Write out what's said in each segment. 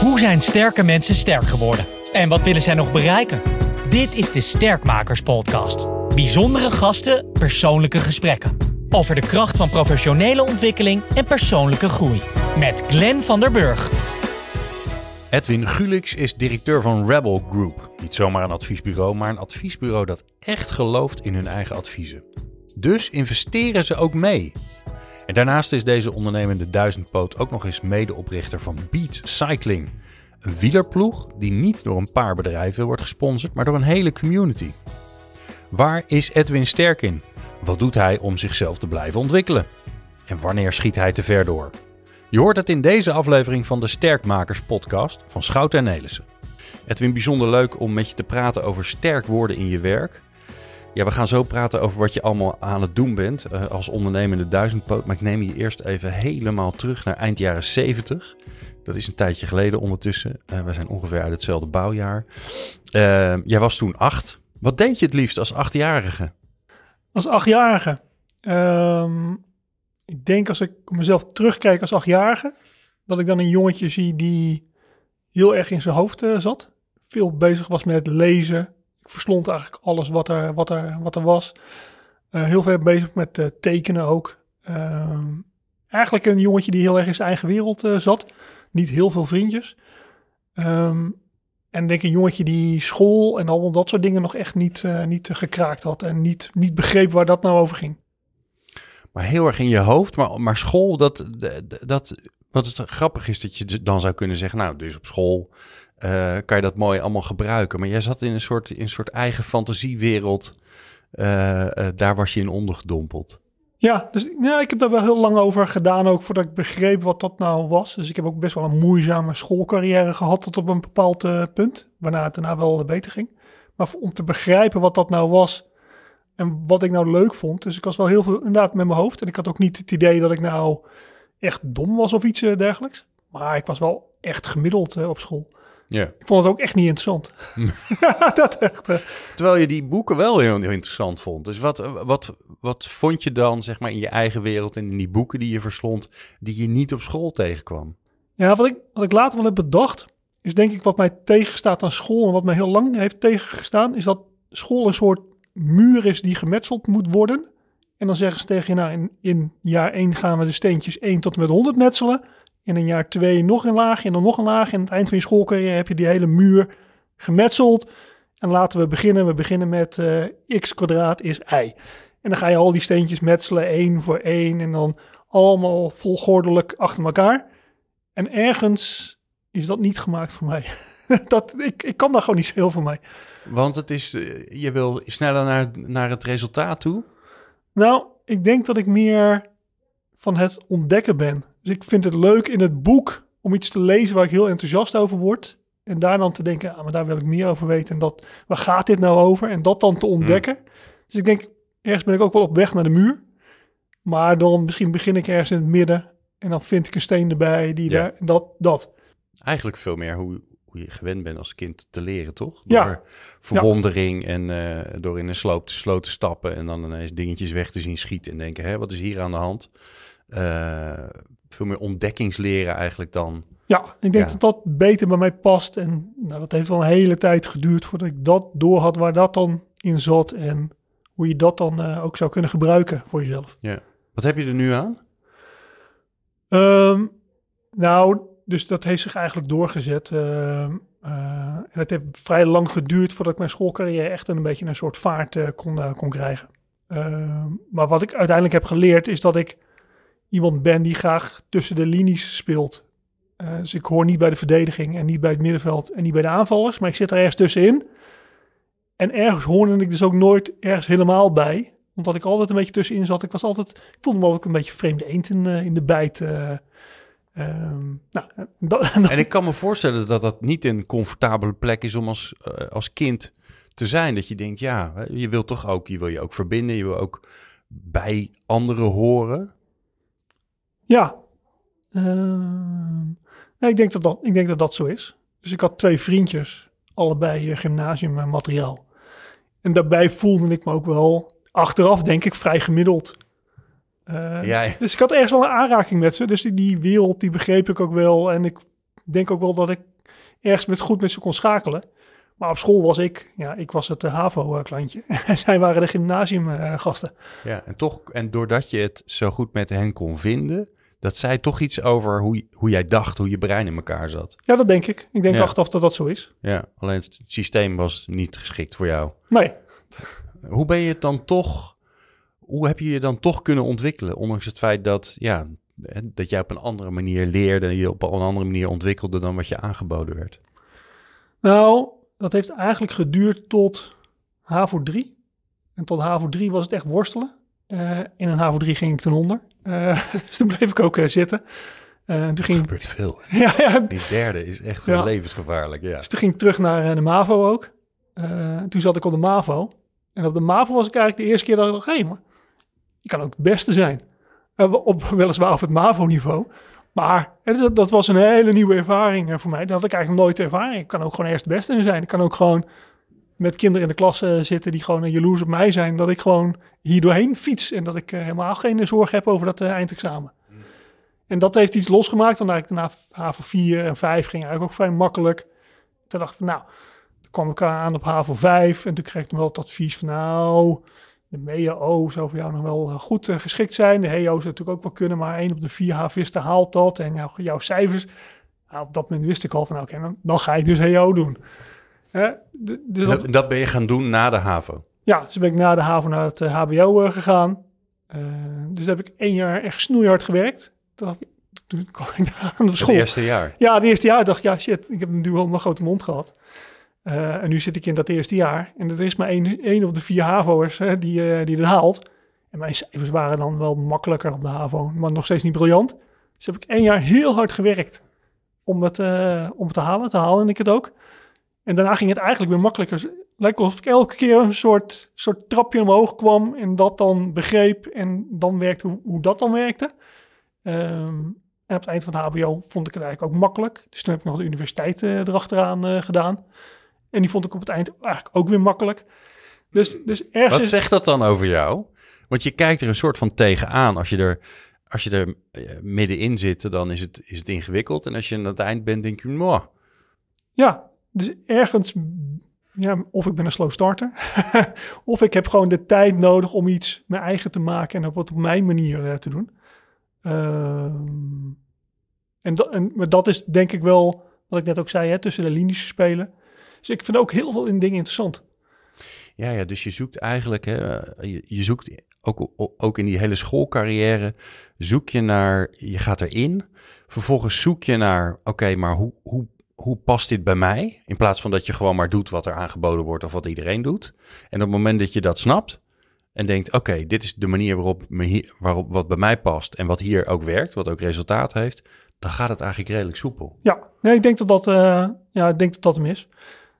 Hoe zijn sterke mensen sterk geworden? En wat willen zij nog bereiken? Dit is de Sterkmakers Podcast. Bijzondere gasten, persoonlijke gesprekken. Over de kracht van professionele ontwikkeling en persoonlijke groei. Met Glenn van der Burg. Edwin Gulix is directeur van Rebel Group. Niet zomaar een adviesbureau, maar een adviesbureau dat echt gelooft in hun eigen adviezen. Dus investeren ze ook mee. En daarnaast is deze ondernemende duizendpoot ook nog eens medeoprichter van Beat Cycling. Een wielerploeg die niet door een paar bedrijven wordt gesponsord, maar door een hele community. Waar is Edwin sterk in? Wat doet hij om zichzelf te blijven ontwikkelen? En wanneer schiet hij te ver door? Je hoort het in deze aflevering van de Sterkmakers podcast van Schouten en Nelissen. Edwin, bijzonder leuk om met je te praten over sterk worden in je werk. Ja, we gaan zo praten over wat je allemaal aan het doen bent uh, als ondernemende duizendpoot. Maar ik neem je eerst even helemaal terug naar eind jaren 70. Dat is een tijdje geleden ondertussen. Uh, we zijn ongeveer uit hetzelfde bouwjaar. Uh, jij was toen acht. Wat deed je het liefst als achtjarige? Als achtjarige? Um, ik denk als ik mezelf terugkijk als achtjarige... dat ik dan een jongetje zie die heel erg in zijn hoofd zat. Veel bezig was met lezen, verslond eigenlijk alles wat er, wat er, wat er was. Uh, heel veel bezig met uh, tekenen ook. Uh, eigenlijk een jongetje die heel erg in zijn eigen wereld uh, zat. Niet heel veel vriendjes. Um, en denk een jongetje die school en al dat soort dingen nog echt niet, niet gekraakt had. En niet, niet begreep waar dat nou over ging. Maar heel erg in je hoofd. Maar, maar school, dat, dat, wat het grappig is dat je dan zou kunnen zeggen... Nou, dus op school uh, kan je dat mooi allemaal gebruiken. Maar jij zat in een soort, in een soort eigen fantasiewereld. Uh, uh, daar was je in ondergedompeld. Ja, dus ja, ik heb daar wel heel lang over gedaan ook voordat ik begreep wat dat nou was. Dus ik heb ook best wel een moeizame schoolcarrière gehad tot op een bepaald punt. Waarna het daarna wel beter ging. Maar om te begrijpen wat dat nou was en wat ik nou leuk vond. Dus ik was wel heel veel inderdaad met mijn hoofd. En ik had ook niet het idee dat ik nou echt dom was of iets dergelijks. Maar ik was wel echt gemiddeld op school. Ja. Ik vond het ook echt niet interessant. dat echt. Uh... Terwijl je die boeken wel heel, heel, interessant vond. Dus wat, wat, wat vond je dan, zeg maar, in je eigen wereld en in die boeken die je verslond, die je niet op school tegenkwam? Ja, wat ik, wat ik later wel heb bedacht, is denk ik wat mij tegenstaat aan school en wat mij heel lang heeft tegengestaan, is dat school een soort muur is die gemetseld moet worden. En dan zeggen ze tegen je, nou, in, in jaar 1 gaan we de steentjes 1 tot en met 100 metselen. In een jaar twee nog een laagje en dan nog een laagje. En aan het eind van je schoolcarrière heb je die hele muur gemetseld. En laten we beginnen. We beginnen met uh, x kwadraat is y. En dan ga je al die steentjes metselen, één voor één. En dan allemaal volgordelijk achter elkaar. En ergens is dat niet gemaakt voor mij. dat, ik, ik kan daar gewoon niet zo heel voor mij. Want het is, je wil sneller naar, naar het resultaat toe? Nou, ik denk dat ik meer van het ontdekken ben. Dus ik vind het leuk in het boek om iets te lezen waar ik heel enthousiast over word. En daar dan te denken, ah, maar daar wil ik meer over weten. En dat, waar gaat dit nou over? En dat dan te ontdekken. Dus ik denk, ergens ben ik ook wel op weg naar de muur. Maar dan misschien begin ik ergens in het midden. En dan vind ik een steen erbij. Die Ja. daar, dat, dat. Eigenlijk veel meer hoe, hoe je gewend bent als kind te leren, toch? Door Ja. verwondering en eh, door in een sloot, sloot te stappen en dan ineens dingetjes weg te zien schieten en denken, hè, wat is hier aan de hand? Eh, veel meer ontdekkingsleren eigenlijk dan. Ja, ik denk Ja. dat dat beter bij mij past. En nou, dat heeft wel een hele tijd geduurd voordat ik dat door had waar dat dan in zat. En hoe je dat dan eh, ook zou kunnen gebruiken voor jezelf. Wat heb je er nu aan? Ehm, nou, dus dat heeft zich eigenlijk doorgezet. ehm, eh, en het heeft vrij lang geduurd voordat ik mijn schoolcarrière echt een beetje een soort vaart eh, kon, kon krijgen. Ehm, maar wat ik uiteindelijk heb geleerd is dat ik iemand ben die graag tussen de linies speelt. Eh, dus ik hoor niet bij de verdediging en niet bij het middenveld en niet bij de aanvallers, maar ik zit er ergens tussenin. En ergens hoorde ik dus ook nooit ergens helemaal bij, omdat ik altijd een beetje tussenin zat. Ik was altijd, ik voelde me ook een beetje vreemde eend in, eh, in de bijt. eh. Ehm, nou, En ik kan me voorstellen dat dat niet een comfortabele plek is om als, als kind te zijn. Dat je denkt, ja, je wil toch ook, je wil je ook verbinden, je wil ook bij anderen horen. Ja. Ehm, nee, ik, denk dat dat, ik denk dat dat zo is. Dus ik had twee vriendjes, allebei eh, gymnasiummateriaal. En daarbij voelde ik me ook wel, achteraf denk ik, vrij gemiddeld. Eh, Ja, ja. Dus ik had ergens wel een aanraking met ze. Dus die, die wereld, die begreep ik ook wel. En ik denk ook wel dat ik ergens met goed met ze kon schakelen. Maar op school was ik, ja, ik was het HAVO-klantje. Zij waren de gymnasiumgasten. Ja, en toch, en doordat je het zo goed met hen kon vinden, dat zei toch iets over hoe, hoe jij dacht, hoe je brein in elkaar zat. Ja, dat denk ik. Ik denk Ja. achteraf dat dat zo is. Ja, alleen het systeem was niet geschikt voor jou. Nee, Hoe ben je het dan toch, hoe heb je je dan toch kunnen ontwikkelen? Ondanks het feit dat, ja, dat jij op een andere manier leerde, je op een andere manier ontwikkelde dan wat je aangeboden werd. nou, dat heeft eigenlijk geduurd tot HAVO 3. En tot HAVO 3 was het echt worstelen. Eh, in een HAVO 3 ging ik ten onder. Eh, dus toen bleef ik ook eh, zitten. Eh, toen Er ging, gebeurt veel. ja, ja, Die derde is echt Ja. levensgevaarlijk, ja. Dus toen ging ik terug naar de MAVO ook. Toen zat ik op de MAVO. En op de MAVO was ik eigenlijk de eerste keer dat ik dacht... hé, maar je kan ook het beste zijn. Op, weliswaar op het MAVO-niveau. Maar hè, dat, dat was een hele nieuwe ervaring voor mij. Dat had ik eigenlijk nooit ervaren. Ik kan ook gewoon eerst het beste in zijn. Ik kan ook gewoon met kinderen in de klas eh, zitten... die gewoon eh, jaloers op mij zijn. Dat ik gewoon hier doorheen fiets. En dat ik eh, helemaal geen zorg heb over dat eindexamen. En dat heeft iets losgemaakt. Want eigenlijk daarna HAVO 4 en 5 ging eigenlijk ook vrij makkelijk. Toen dacht ik, nou, toen kwam ik aan op HAVO 5 en toen kreeg ik nog wel het advies van, nou, de MEO zou voor jou nog wel goed geschikt zijn. De HEO zou natuurlijk ook wel kunnen, maar één op de vier havisten haalt dat. En jouw, jouw cijfers, nou, op dat moment wist ik al van, nou, oké, dan, dan ga je dus HEO doen. Hè? dus dat, Dat, dat ben je gaan doen na de HAVO. ja, dus ben ik na de HAVO naar het eh, HBO eh, gegaan. Eh, dus daar heb ik één jaar echt snoeihard gewerkt. Toen, kwam ik daar aan de Het school. eerste jaar. Ja, het eerste jaar dacht ik, ja shit, ik heb natuurlijk wel een grote mond gehad. Eh, en nu zit ik in dat eerste jaar. En er is maar één, één op de vier HAVO'ers hè, die, eh, die het haalt. En mijn cijfers waren dan wel makkelijker op de HAVO, maar nog steeds niet briljant. Dus heb ik één jaar heel hard gewerkt om het, eh, om het te halen. Te halen en ik het ook. En daarna ging het eigenlijk weer makkelijker. Lijkt of ik elke keer een soort, soort trapje omhoog kwam en dat dan begreep. En dan werkte hoe, hoe dat dan werkte. Ehm, en op het eind van het HBO vond ik het eigenlijk ook makkelijk. Dus toen heb ik nog de universiteit eh, erachteraan eh, gedaan. En die vond ik op het eind eigenlijk ook weer makkelijk. Dus, dus ergens Wat zegt dat dan over jou? Want je kijkt er een soort van tegenaan. Als je er, als je er eh, middenin zit, dan is het, is het ingewikkeld. En als je aan het eind bent, denk je, "Mwah." Ja, dus ergens... Ja, of ik ben een slow starter. of ik heb gewoon de tijd nodig om iets mijn eigen te maken en op, het op mijn manier eh, te doen. Ehm, en, dat, en maar dat is denk ik wel, wat ik net ook zei, hè, tussen de linies spelen. Dus ik vind ook heel veel in dingen interessant. Ja, ja, dus je zoekt eigenlijk, hè, je, je zoekt ook, ook in die hele schoolcarrière, zoek je naar, je gaat erin. Vervolgens zoek je naar, oké, maar hoe, hoe, hoe past dit bij mij? In plaats van dat je gewoon maar doet wat er aangeboden wordt of wat iedereen doet. En op het moment dat je dat snapt en denkt, oké, dit is de manier waarop, me hier, waarop wat bij mij past en wat hier ook werkt, wat ook resultaat heeft, dan gaat het eigenlijk redelijk soepel. Ja, nee, ik denk dat dat, eh, ja, ik denk dat dat hem is.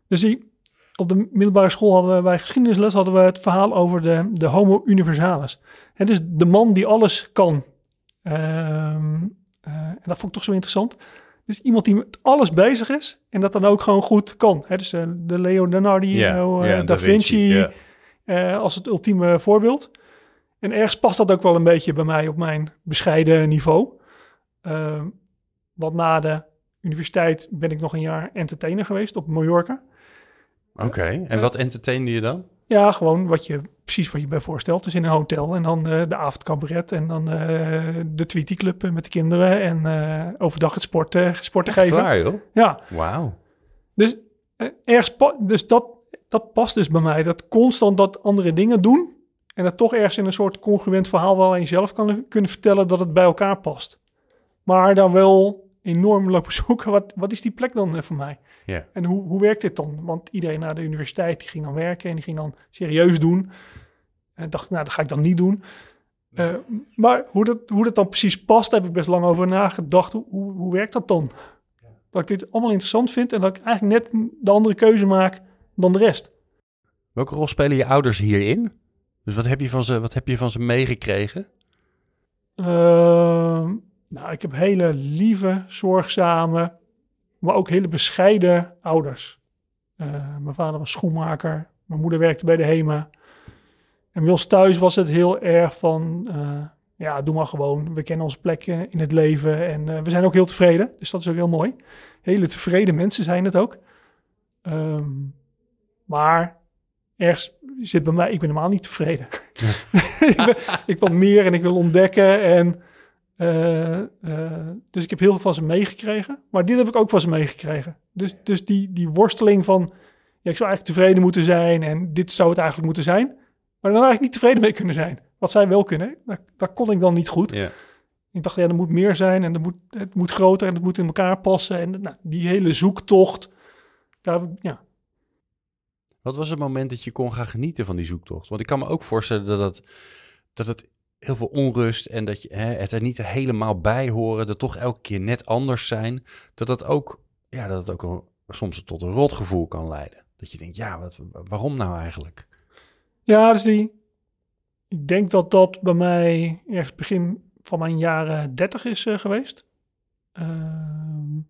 Dus die, op de middelbare school hadden we bij geschiedenisles hadden we het verhaal over de, de homo universalis. Het is de man die alles kan. Ehm, eh, en dat vond ik toch zo interessant. Dus iemand die met alles bezig is en dat dan ook gewoon goed kan. Hè, dus eh, de Leonardo, eh, da, Vinci, ja. eh, als het ultieme voorbeeld. En ergens past dat ook wel een beetje bij mij op mijn bescheiden niveau. Ehm, want na de universiteit ben ik nog een jaar entertainer geweest op Mallorca. Oké, en wat entertainde je dan? Ja, gewoon wat je precies wat je bij voorstelt. Dus in een hotel en dan eh, de avondcabaret en dan eh, de Tweety Club eh, met de kinderen en overdag het sporten, sporten Echt geven. waar, joh? Ja, Wauw. dus ergens dus dat, dat past dus bij mij. Dat constant dat andere dingen doen en dat toch ergens in een soort congruent verhaal wel aan jezelf kan kunnen vertellen dat het bij elkaar past. Maar dan wel enorm lopen zoeken, wat, wat is die plek dan voor mij? Ja. En hoe, hoe werkt dit dan? Want iedereen naar de universiteit die ging dan werken en die ging dan serieus doen. En dacht, nou, dat ga ik dan niet doen. Eh, maar hoe dat, hoe dat dan precies past, daar heb ik best lang over nagedacht. Hoe, hoe, hoe werkt dat dan? Dat ik dit allemaal interessant vind en dat ik eigenlijk net de andere keuze maak dan de rest. Welke rol spelen je ouders hierin? Dus wat heb je van ze, wat heb je van ze meegekregen? Ehm, nou, ik heb hele lieve, zorgzame, maar ook hele bescheiden ouders. Eh, mijn vader was schoenmaker, mijn moeder werkte bij de HEMA. En bij ons thuis was het heel erg van, eh, ja, doe maar gewoon. We kennen onze plek eh, in het leven en eh, we zijn ook heel tevreden. Dus dat is ook heel mooi. Hele tevreden mensen zijn het ook. Ehm, maar ergens zit bij mij, ik ben helemaal niet tevreden. ik, ben, ik wil meer en ik wil ontdekken. En, eh, eh, dus ik heb heel veel van ze meegekregen. Maar dit heb ik ook van ze meegekregen. Dus, dus die, die worsteling van, ja, ik zou eigenlijk tevreden moeten zijn en dit zou het eigenlijk moeten zijn. Maar dan eigenlijk niet tevreden mee kunnen zijn. Wat zij wel kunnen, dat, dat kon ik dan niet goed. Ja. Ik dacht, ja, er moet meer zijn en er moet, het moet groter en het moet in elkaar passen. En nou, die hele zoektocht, daar, ja, Wat was het moment dat je kon gaan genieten van die zoektocht? Want ik kan me ook voorstellen dat het, dat het heel veel onrust en dat je hè, het er niet helemaal bij horen, dat toch elke keer net anders zijn, dat dat ook, ja, dat het ook soms tot een rotgevoel kan leiden. Dat je denkt, ja, wat, waarom nou eigenlijk? Ja, dus die. Ik denk dat dat bij mij ergens begin van mijn jaren 30 is eh, geweest. Ehm,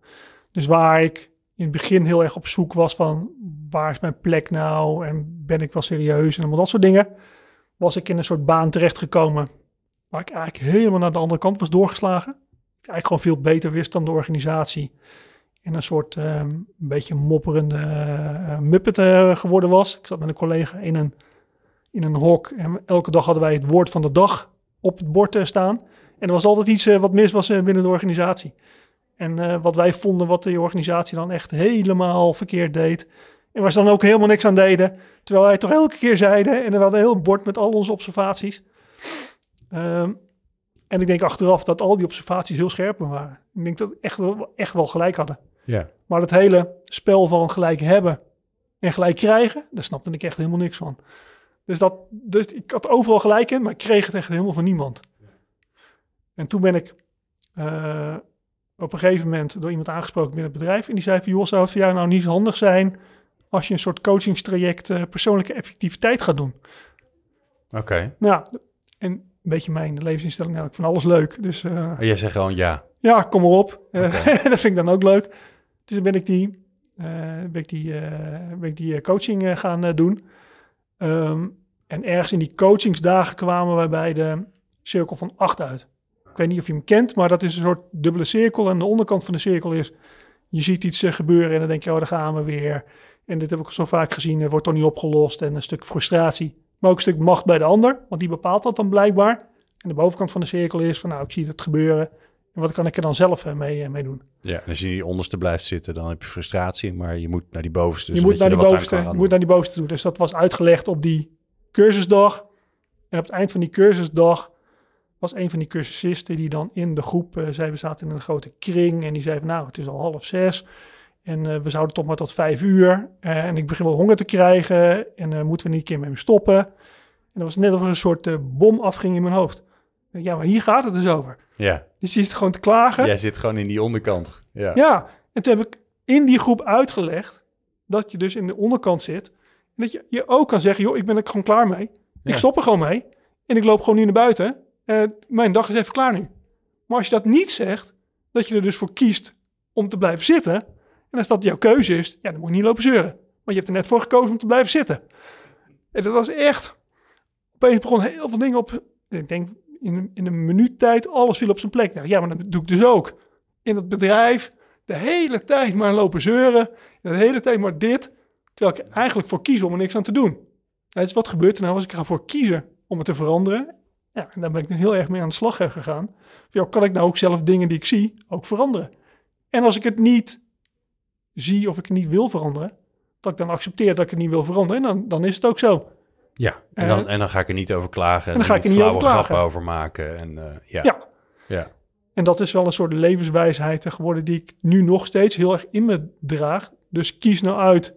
dus waar ik in het begin heel erg op zoek was van waar is mijn plek nou en ben ik wel serieus en allemaal dat soort dingen, was ik in een soort baan terechtgekomen waar ik eigenlijk helemaal naar de andere kant was doorgeslagen. Ik eigenlijk gewoon veel beter wist dan de organisatie. En een soort ehm, een beetje mopperende eh, muppet eh, geworden was. Ik zat met een collega in een in een hok. En elke dag hadden wij het woord van de dag op het bord eh, staan. En er was altijd iets wat mis was binnen de organisatie. En wat wij vonden wat de organisatie dan echt helemaal verkeerd deed. En waar ze dan ook helemaal niks aan deden. Terwijl wij toch elke keer zeiden. En we hadden een heel bord met al onze observaties. Ehm, en ik denk achteraf dat al die observaties heel scherp waren. Ik denk dat we echt, wel- echt wel gelijk hadden. Ja. Maar dat hele spel van gelijk hebben en gelijk krijgen, daar snapte ik echt helemaal niks van. Dus, dat, dus ik had overal gelijk in, maar ik kreeg het echt helemaal van niemand. En toen ben ik eh, op een gegeven moment door iemand aangesproken binnen het bedrijf. En die zei van, joh, zou het voor jou nou niet handig zijn als je een soort coachingstraject eh, persoonlijke effectiviteit gaat doen? Oké. Nou, en een beetje mijn levensinstelling, nou, ik van alles leuk. Dus eh, Maar jij zegt gewoon ja. ja, kom maar op. Eh, Oké. dat vind ik dan ook leuk. Dus dan ben ik die, eh, ben ik die, ben ik die coaching gaan doen. Ehm, en ergens in die coachingsdagen kwamen wij bij de cirkel van 8 uit. Ik weet niet of je hem kent, maar dat is een soort dubbele cirkel. En de onderkant van de cirkel is, je ziet iets gebeuren en dan denk je, oh, daar gaan we weer. En dit heb ik zo vaak gezien, wordt toch niet opgelost. En een stuk frustratie, maar ook een stuk macht bij de ander, want die bepaalt dat dan blijkbaar. En de bovenkant van de cirkel is van, nou, ik zie het gebeuren. En wat kan ik er dan zelf eh, mee, eh, mee doen? Ja, en als je in die onderste blijft zitten, dan heb je frustratie, maar je moet naar die bovenste. je zodat moet naar die bovenste, je moet naar die bovenste toe. Dus dat was uitgelegd op die cursusdag. En op het eind van die cursusdag was een van die cursisten die dan in de groep eh, zei, we zaten in een grote kring en die zei van nou, het is al half zes en eh, we zouden toch maar tot vijf uur Eh, en ik begin wel honger te krijgen en eh, moeten we niet een keer met me stoppen? En dat was net of er een soort bom afging in mijn hoofd. Ja, maar hier gaat het dus over. Ja, Dus je zit gewoon te klagen. jij zit gewoon in die onderkant. Ja. Ja, en toen heb ik in die groep uitgelegd dat je dus in de onderkant zit. En dat je, je ook kan zeggen, joh, ik ben er gewoon klaar mee. Ja. Ik stop er gewoon mee. En ik loop gewoon nu naar buiten. Mijn dag is even klaar nu. Maar als je dat niet zegt, dat je er dus voor kiest om te blijven zitten. En als dat jouw keuze is, ja, dan moet je niet lopen zeuren. Want je hebt er net voor gekozen om te blijven zitten. En dat was echt... Opeens begon heel veel dingen op... Ik denk, in, in een minuut tijd, alles viel op zijn plek. Ja, maar dat doe ik dus ook. In het bedrijf, de hele tijd maar lopen zeuren. De hele tijd maar dit. Terwijl ik eigenlijk voor kies om er niks aan te doen. Het is wat gebeurt er nou als ik ervoor kiezen om het te veranderen? Ja, en daar ben ik heel erg mee aan de slag gegaan. Ja, kan ik nou ook zelf dingen die ik zie ook veranderen? En als ik het niet zie of ik het niet wil veranderen, dat ik dan accepteer dat ik het niet wil veranderen, en dan, dan is het ook zo. Ja, en Eh, dan, en dan ga ik er niet over klagen. En, dan ga ik er niet over klagen. grappen over maken. En, eh, ja. Ja. ja. En dat is wel een soort levenswijsheid eh, geworden die ik nu nog steeds heel erg in me draag. Dus kies nou uit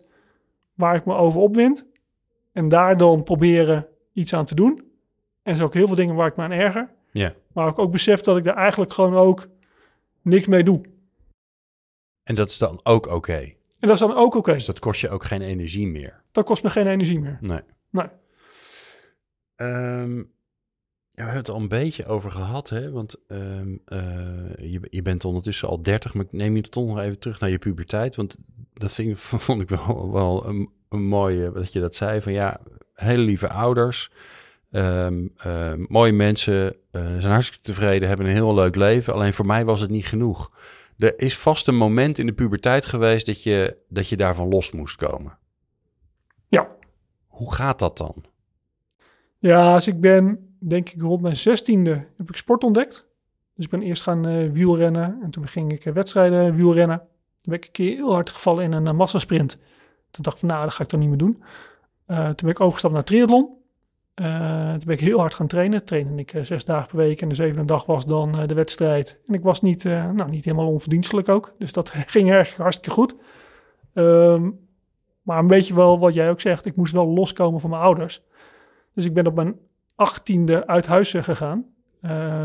waar ik me over opwind. En daar dan proberen iets aan te doen. En zijn ook heel veel dingen waar ik me aan erger. ja. Maar ik ook besef dat ik daar eigenlijk gewoon ook niks mee doe. En dat is dan ook oké. En dat is dan ook oké. Dus dat kost je ook geen energie meer. Dat kost me geen energie meer. Nee. Nee. Ehm, ja, we hebben het al een beetje over gehad, hè? Want ehm, eh, je, je bent ondertussen al 30, maar ik neem je toch nog even terug naar je puberteit. Want dat vind vond ik wel, wel een, een mooie, dat je dat zei, van ja, hele lieve ouders. Ehm, mooie mensen, eh, zijn hartstikke tevreden, hebben een heel leuk leven. Alleen voor mij was het niet genoeg. Er is vast een moment in de puberteit geweest dat je, dat je daarvan los moest komen. Ja. Hoe gaat dat dan? Ja, dus ik ben, denk ik, rond mijn zestiende heb ik sport ontdekt. Dus ik ben eerst gaan eh, wielrennen en toen ging ik eh, wedstrijden wielrennen. Toen ben ik een keer heel hard gevallen in een uh, massasprint. Toen dacht ik van, nou, dat ga ik toch niet meer doen. Eh, toen ben ik overgestapt naar triathlon. Eh, toen ben ik heel hard gaan trainen. Trainde ik eh, zes dagen per week en de zevende dag was dan eh, de wedstrijd. En ik was niet, nou, niet helemaal onverdienstelijk ook. Dus dat ging erg hartstikke goed. Ehm, maar een beetje wel wat jij ook zegt. Ik moest wel loskomen van mijn ouders. Dus ik ben op mijn achttiende uit huis gegaan.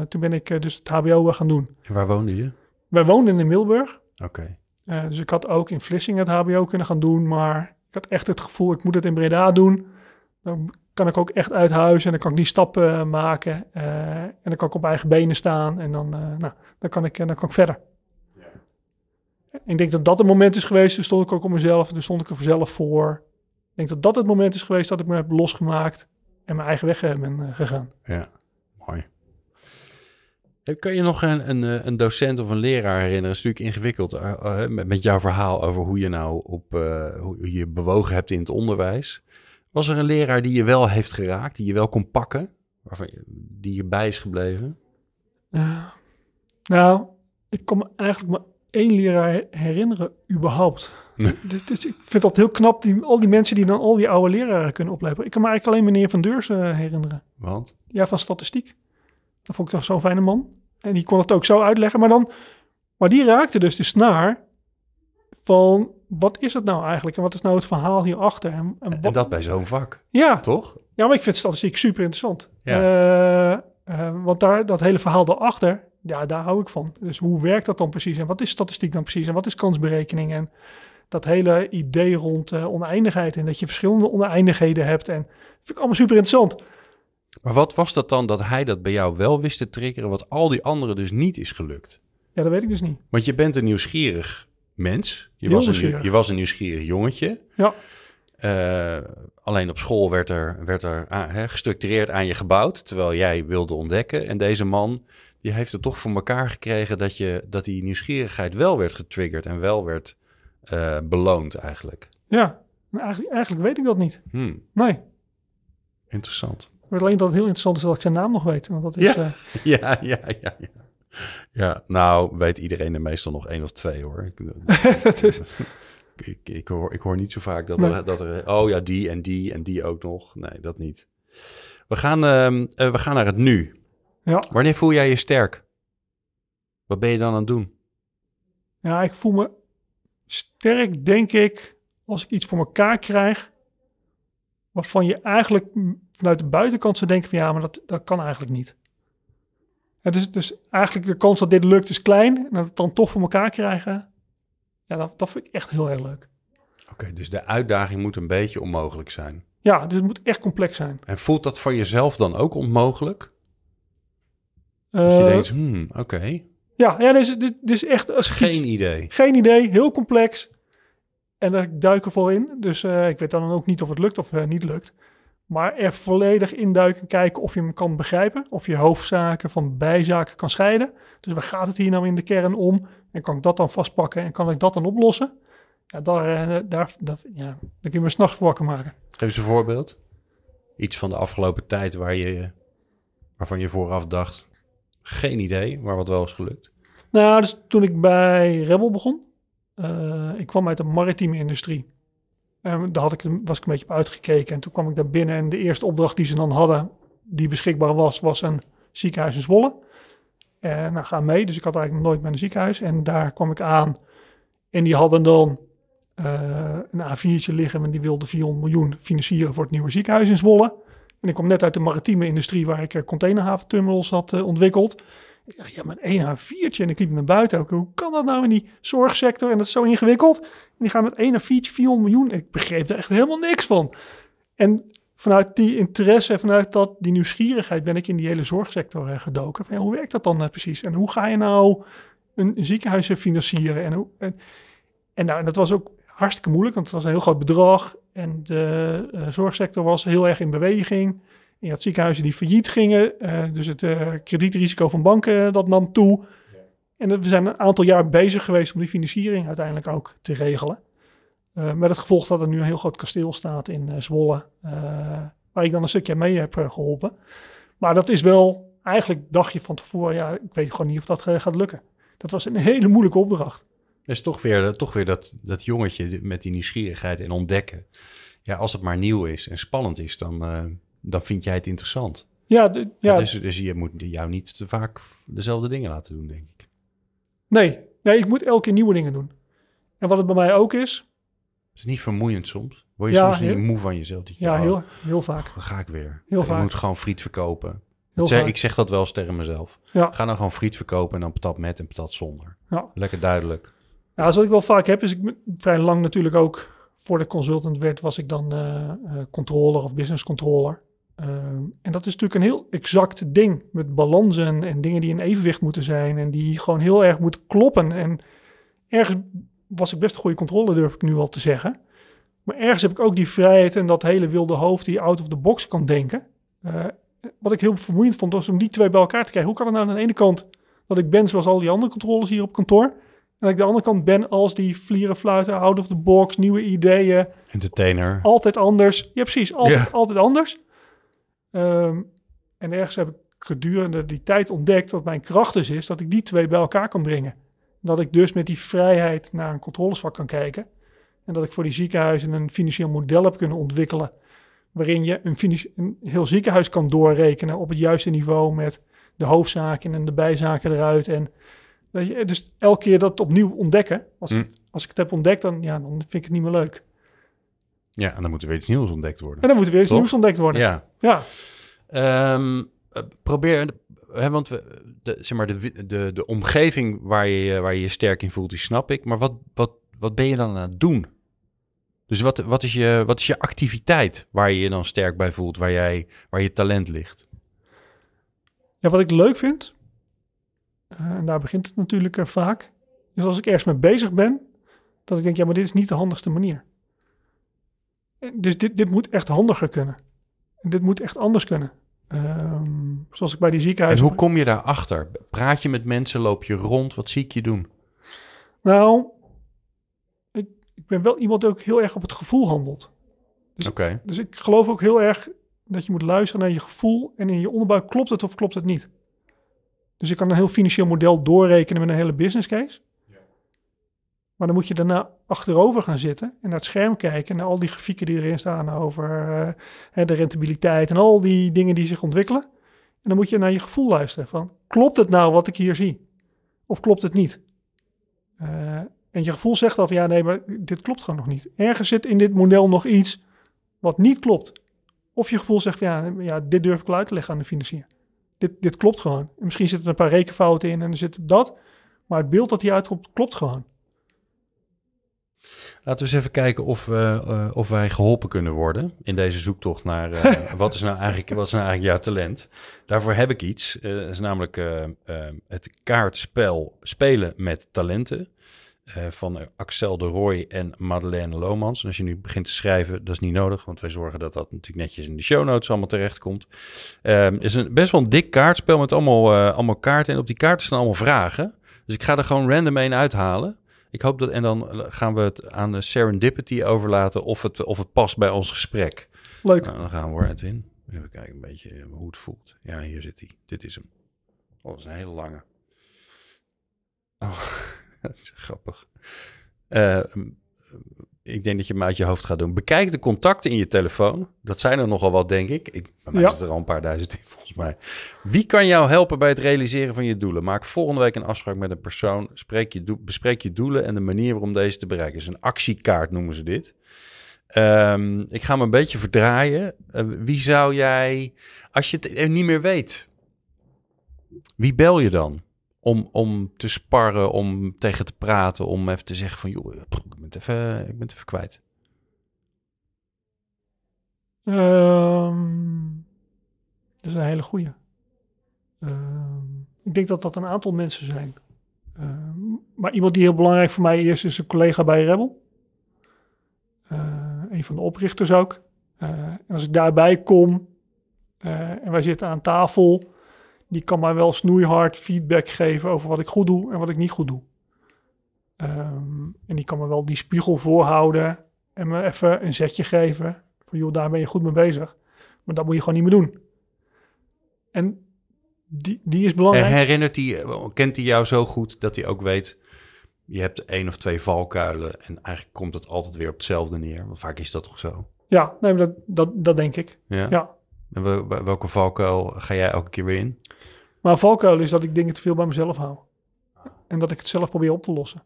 Toen ben ik dus het hbo gaan doen. En waar woonde je? Wij woonden in Middelburg. Oké. Dus ik had ook in Vlissingen het HBO kunnen gaan doen, maar ik had echt het gevoel, ik moet het in Breda doen. Dan kan ik ook echt uit huis en dan kan ik die stappen eh, maken. eh, en dan kan ik op eigen benen staan en dan, eh, nou, dan, kan, ik, dan kan ik verder. Ik denk dat dat het moment is geweest, toen stond ik ook op mezelf, toen stond ik er vanzelf voor. Ik denk dat dat het moment is geweest dat ik me heb losgemaakt en mijn eigen weg ben gegaan. Ja, mooi. Kan je nog een, een, een docent of een leraar herinneren? Het is natuurlijk ingewikkeld met, met jouw verhaal over hoe je nou op eh, hoe je bewogen hebt in het onderwijs. Was er een leraar die je wel heeft geraakt, die je wel kon pakken, waarvan je, die je bij is gebleven? Eh, nou, ik me eigenlijk maar één leraar herinneren, überhaupt. Nee. Dus, dus ik vind dat heel knap, die, al die mensen die dan al die oude leraren kunnen opleveren. Ik kan me eigenlijk alleen meneer Van Deurs eh, herinneren. Want? Ja, van statistiek. Dat vond ik toch zo'n fijne man. En die kon het ook zo uitleggen. Maar, dan, maar die raakte dus de snaar van wat is het nou eigenlijk? En wat is nou het verhaal hierachter? En, en En wat- dat bij zo'n vak, ja, toch? ja, maar ik vind statistiek super interessant. Ja. Eh, eh, want daar, dat hele verhaal daarachter, ja, daar hou ik van. Dus hoe werkt dat dan precies? En wat is statistiek dan precies? En wat is kansberekening? En dat hele idee rond eh, oneindigheid en dat je verschillende oneindigheden hebt. En dat vind ik allemaal super interessant. Maar wat was dat dan dat hij dat bij jou wel wist te triggeren, wat al die anderen dus niet is gelukt? Ja, dat weet ik dus niet. Want je bent een nieuwsgierig mens. Je, was een, je was een nieuwsgierig jongetje. Ja, Eh, alleen op school werd er, werd er aan- hè, gestructureerd aan je gebouwd, terwijl jij wilde ontdekken. En deze man, die heeft het toch voor elkaar gekregen dat, je, dat die nieuwsgierigheid wel werd getriggerd en wel werd eh, beloond eigenlijk. ja. Maar eigenlijk, eigenlijk weet ik dat niet. Hmm, Nee. interessant. Alleen dat het heel interessant is dat ik zijn naam nog weet. Want dat is, Ja. eh, Ja, ja, ja, ja. Ja, nou weet iedereen er meestal nog één of twee hoor. Ik, ik, hoor, ik hoor niet zo vaak dat, Nee. er, dat er... Oh ja, die en die en die ook nog. Nee, dat niet. We gaan, ehm, eh, we gaan naar het nu. ja. Wanneer voel jij je sterk? Wat ben je dan aan het doen? ja, ik voel me sterk, denk ik, als ik iets voor elkaar krijg. Waarvan je eigenlijk vanuit de buitenkant zou denken van ja, maar dat, dat kan eigenlijk niet. Ja, dus, dus eigenlijk de kans dat dit lukt is klein. En dat we het dan toch voor elkaar krijgen. Ja, dat, dat vind ik echt heel erg leuk. Oké, dus de uitdaging moet een beetje onmogelijk zijn. Ja, dus het moet echt complex zijn. En voelt dat voor jezelf dan ook onmogelijk? Dat je Eh, denkt, hmm, oké, ja, ja dit is echt als iets- geen idee. Geen idee, heel complex. En daar duik ik vol in. Dus eh, ik weet dan ook niet of het lukt of eh, niet lukt. Maar er volledig induiken, kijken of je hem kan begrijpen. Of je hoofdzaken van bijzaken kan scheiden. Dus waar gaat het hier nou in de kern om? En kan ik dat dan vastpakken en kan ik dat dan oplossen? Ja, daar, eh, daar, daar, ja, daar kun je me s'nachts voor wakker maken. Geef eens een voorbeeld. Iets van de afgelopen tijd waar je, waarvan je vooraf dacht, geen idee, maar wat wel is gelukt. Nou, dus toen ik bij Rebel begon, eh, ik kwam uit de maritieme industrie. En daar had ik, was ik een beetje op uitgekeken. En toen kwam ik daar binnen en de eerste opdracht die ze dan hadden, die beschikbaar was, was een ziekenhuis in Zwolle. En nou, ga mee. Dus ik had eigenlijk nooit met een ziekenhuis. En daar kwam ik aan. En die hadden dan eh, een A4'tje liggen en die wilden 400 miljoen financieren voor het nieuwe ziekenhuis in Zwolle. En ik kwam net uit de maritieme industrie waar ik eh, containerhaventerminals had eh, ontwikkeld. Dacht, ja, maar één A4'tje. En ik liep naar buiten ook. Hoe kan dat nou in die zorgsector? En dat is zo ingewikkeld. En die gaan met één A4'tje 400 miljoen. Ik begreep er echt helemaal niks van. En vanuit die interesse, vanuit dat, die nieuwsgierigheid ben ik in die hele zorgsector eh, gedoken. Ja, hoe werkt dat dan eh, precies? En hoe ga je nou een, een ziekenhuis eh, financieren? En, hoe, en, nou, dat was ook hartstikke moeilijk, want het was een heel groot bedrag. En de zorgsector was heel erg in beweging. Je had ziekenhuizen die failliet gingen. eh, dus het eh, kredietrisico van banken eh, dat nam toe. En we zijn een aantal jaar bezig geweest om die financiering uiteindelijk ook te regelen. Met het gevolg dat er nu een heel groot kasteel staat in Zwolle. waar ik dan een stukje mee heb eh, geholpen. Maar dat is wel, eigenlijk dacht je van tevoren, ja, ik weet gewoon niet of dat gaat lukken. Dat was een hele moeilijke opdracht. Is toch weer, toch weer dat, dat jongetje met die nieuwsgierigheid en ontdekken. Ja, als het maar nieuw is en spannend is, dan, dan vind jij het interessant. Ja, de, ja. Dus, dus je moet jou niet te vaak dezelfde dingen laten doen, denk ik. nee, nee, ik moet elke keer nieuwe dingen doen. En wat het bij mij ook is, Is het niet vermoeiend soms? Word je Ja, soms niet heel- moe van jezelf? Dat je, ja, oh, heel, heel vaak. Dan ga ik weer. Heel je vaak. moet gewoon friet verkopen. Heel zeg, ik zeg dat wel eens tegen mezelf. Ja. Ga dan gewoon friet verkopen en dan patat met en patat zonder. Ja. Lekker duidelijk. Ja, is wat ik wel vaak heb, is ik vrij lang natuurlijk ook voor de consultant werd, was ik dan eh, eh, controller of business controller. Ehm, en dat is natuurlijk een heel exact ding met balansen en dingen die in evenwicht moeten zijn en die gewoon heel erg moeten kloppen. En ergens was ik best een goede controle, durf ik nu al te zeggen. Maar ergens heb ik ook die vrijheid en dat hele wilde hoofd die out of the box kan denken. Eh, wat ik heel vermoeiend vond, was om die twee bij elkaar te krijgen. Hoe kan het nou aan de ene kant dat ik ben zoals al die andere controles hier op kantoor? En dat ik de andere kant ben als die vlieren, fluiten, out of the box, nieuwe ideeën, Entertainer. altijd anders. Ja, precies, altijd, altijd anders. Ehm, en ergens heb ik gedurende die tijd ontdekt dat mijn kracht dus is dat ik die twee bij elkaar kan brengen. Dat ik dus met die vrijheid naar een controlesvak kan kijken. En dat ik voor die ziekenhuizen een financieel model heb kunnen ontwikkelen. Waarin je een, heel ziekenhuis kan doorrekenen op het juiste niveau met de hoofdzaken en de bijzaken eruit. En weet je, dus elke keer dat opnieuw ontdekken. Als, ik, Hm. als ik het heb ontdekt, dan, ja, dan vind ik het niet meer leuk. Ja, en dan moet er weer iets nieuws ontdekt worden. En dan moet er weer iets Toch? nieuws ontdekt worden. Ja. Ja, Ehm, eh, probeer, hè, want we, de, zeg maar, de, de, de omgeving waar je, je- waar je je sterk in voelt, die snap ik. Maar wat, wat, wat ben je dan aan het doen? Dus wat, wat, is je, wat is je activiteit waar je je dan sterk bij voelt, waar, jij, waar je talent ligt? Ja, wat ik leuk vind, eh, en daar begint het natuurlijk eh, vaak, is als ik ergens mee bezig ben, dat ik denk, ja, maar dit is niet de handigste manier. En Dus dit, dit moet echt handiger kunnen. En dit moet echt anders kunnen. Ehm, zoals ik bij die En ziekenhuizen... hoe kom je daarachter? Praat je met mensen, loop je rond? Wat zie ik je doen? Nou, ik, ik ben wel iemand die ook heel erg op het gevoel handelt. Dus- Oké. Dus ik geloof ook heel erg dat je moet luisteren naar je gevoel en in je onderbuik klopt het of klopt het niet. Dus ik kan een heel financieel model doorrekenen met een hele business case. Maar dan moet je daarna achterover gaan zitten en naar het scherm kijken naar al die grafieken die erin staan over eh, de rentabiliteit en al die dingen die zich ontwikkelen. En dan moet je naar je gevoel luisteren van klopt het nou wat ik hier zie? Of klopt het niet? Eh, en je gevoel zegt al van ja nee, maar dit klopt gewoon nog niet. Ergens zit in dit model nog iets wat niet klopt. Of je gevoel zegt, ja, ja, dit durf ik wel uit te leggen aan de financier. Dit, dit klopt gewoon. En misschien zitten er een paar rekenfouten in en er zit dat. Maar het beeld dat hieruit komt, klopt gewoon. Laten we eens even kijken of, we, eh, of wij geholpen kunnen worden in deze zoektocht naar eh, wat, is nou eigenlijk, wat is nou eigenlijk jouw talent. Daarvoor heb ik iets. Eh, dat is namelijk eh, eh, het kaartspel Spelen met Talenten. eh, van Axel de Rooij en Madeleine Lomans. En als je nu begint te schrijven, dat is niet nodig, want wij zorgen dat dat natuurlijk netjes in de show notes allemaal terechtkomt. Ehm, Het is een, best wel een dik kaartspel met allemaal, eh, allemaal kaarten. En op die kaarten staan allemaal vragen. Dus ik ga er gewoon random een uithalen. Ik hoop dat, en dan gaan we het aan de serendipity overlaten of het, of het past bij ons gesprek. Leuk. Nou, dan gaan we hoor, Edwin. Even kijken een beetje eh, hoe het voelt. Ja, hier zit hij. Dit is hem. Oh, dat is een hele lange. Oh, dat is grappig. Eh, ik denk dat je hem uit je hoofd gaat doen. Bekijk de contacten in je telefoon. Dat zijn er nogal wat, denk ik. ik bij mij Ja. zit er al een paar duizend in, volgens mij. Wie kan jou helpen bij het realiseren van je doelen? Maak volgende week een afspraak met een persoon. Spreek je bespreek je doelen en de manier waarop deze te bereiken. Dus een actiekaart noemen ze dit. Ehm, ik ga me een beetje verdraaien. Eh, wie zou jij, als je het eh, niet meer weet, wie bel je dan? Om, om te sparren, om tegen te praten, om even te zeggen van, joh, ik ben even, ik ben even kwijt. Ehm, dat is een hele goeie. Ehm, ik denk dat dat een aantal mensen zijn. Ehm, maar iemand die heel belangrijk voor mij is, is een collega bij Rebel. Eh, een van de oprichters ook. Eh, en als ik daarbij kom, Eh, en wij zitten aan tafel. Die kan mij wel snoeihard feedback geven over wat ik goed doe en wat ik niet goed doe. Ehm, en die kan me wel die spiegel voorhouden en me even een zetje geven. Van joh, daar ben je goed mee bezig. Maar dat moet je gewoon niet meer doen. En die, die is belangrijk. herinnert hij, kent hij jou zo goed dat hij ook weet, je hebt één of twee valkuilen en eigenlijk komt het altijd weer op hetzelfde neer. Want vaak is dat toch zo? Ja, nee, dat, dat, dat denk ik. Ja. Ja. En wel- wel- welke valkuil ga jij elke keer weer in? Maar een valkuil is dat ik dingen te veel bij mezelf hou. En dat ik het zelf probeer op te lossen.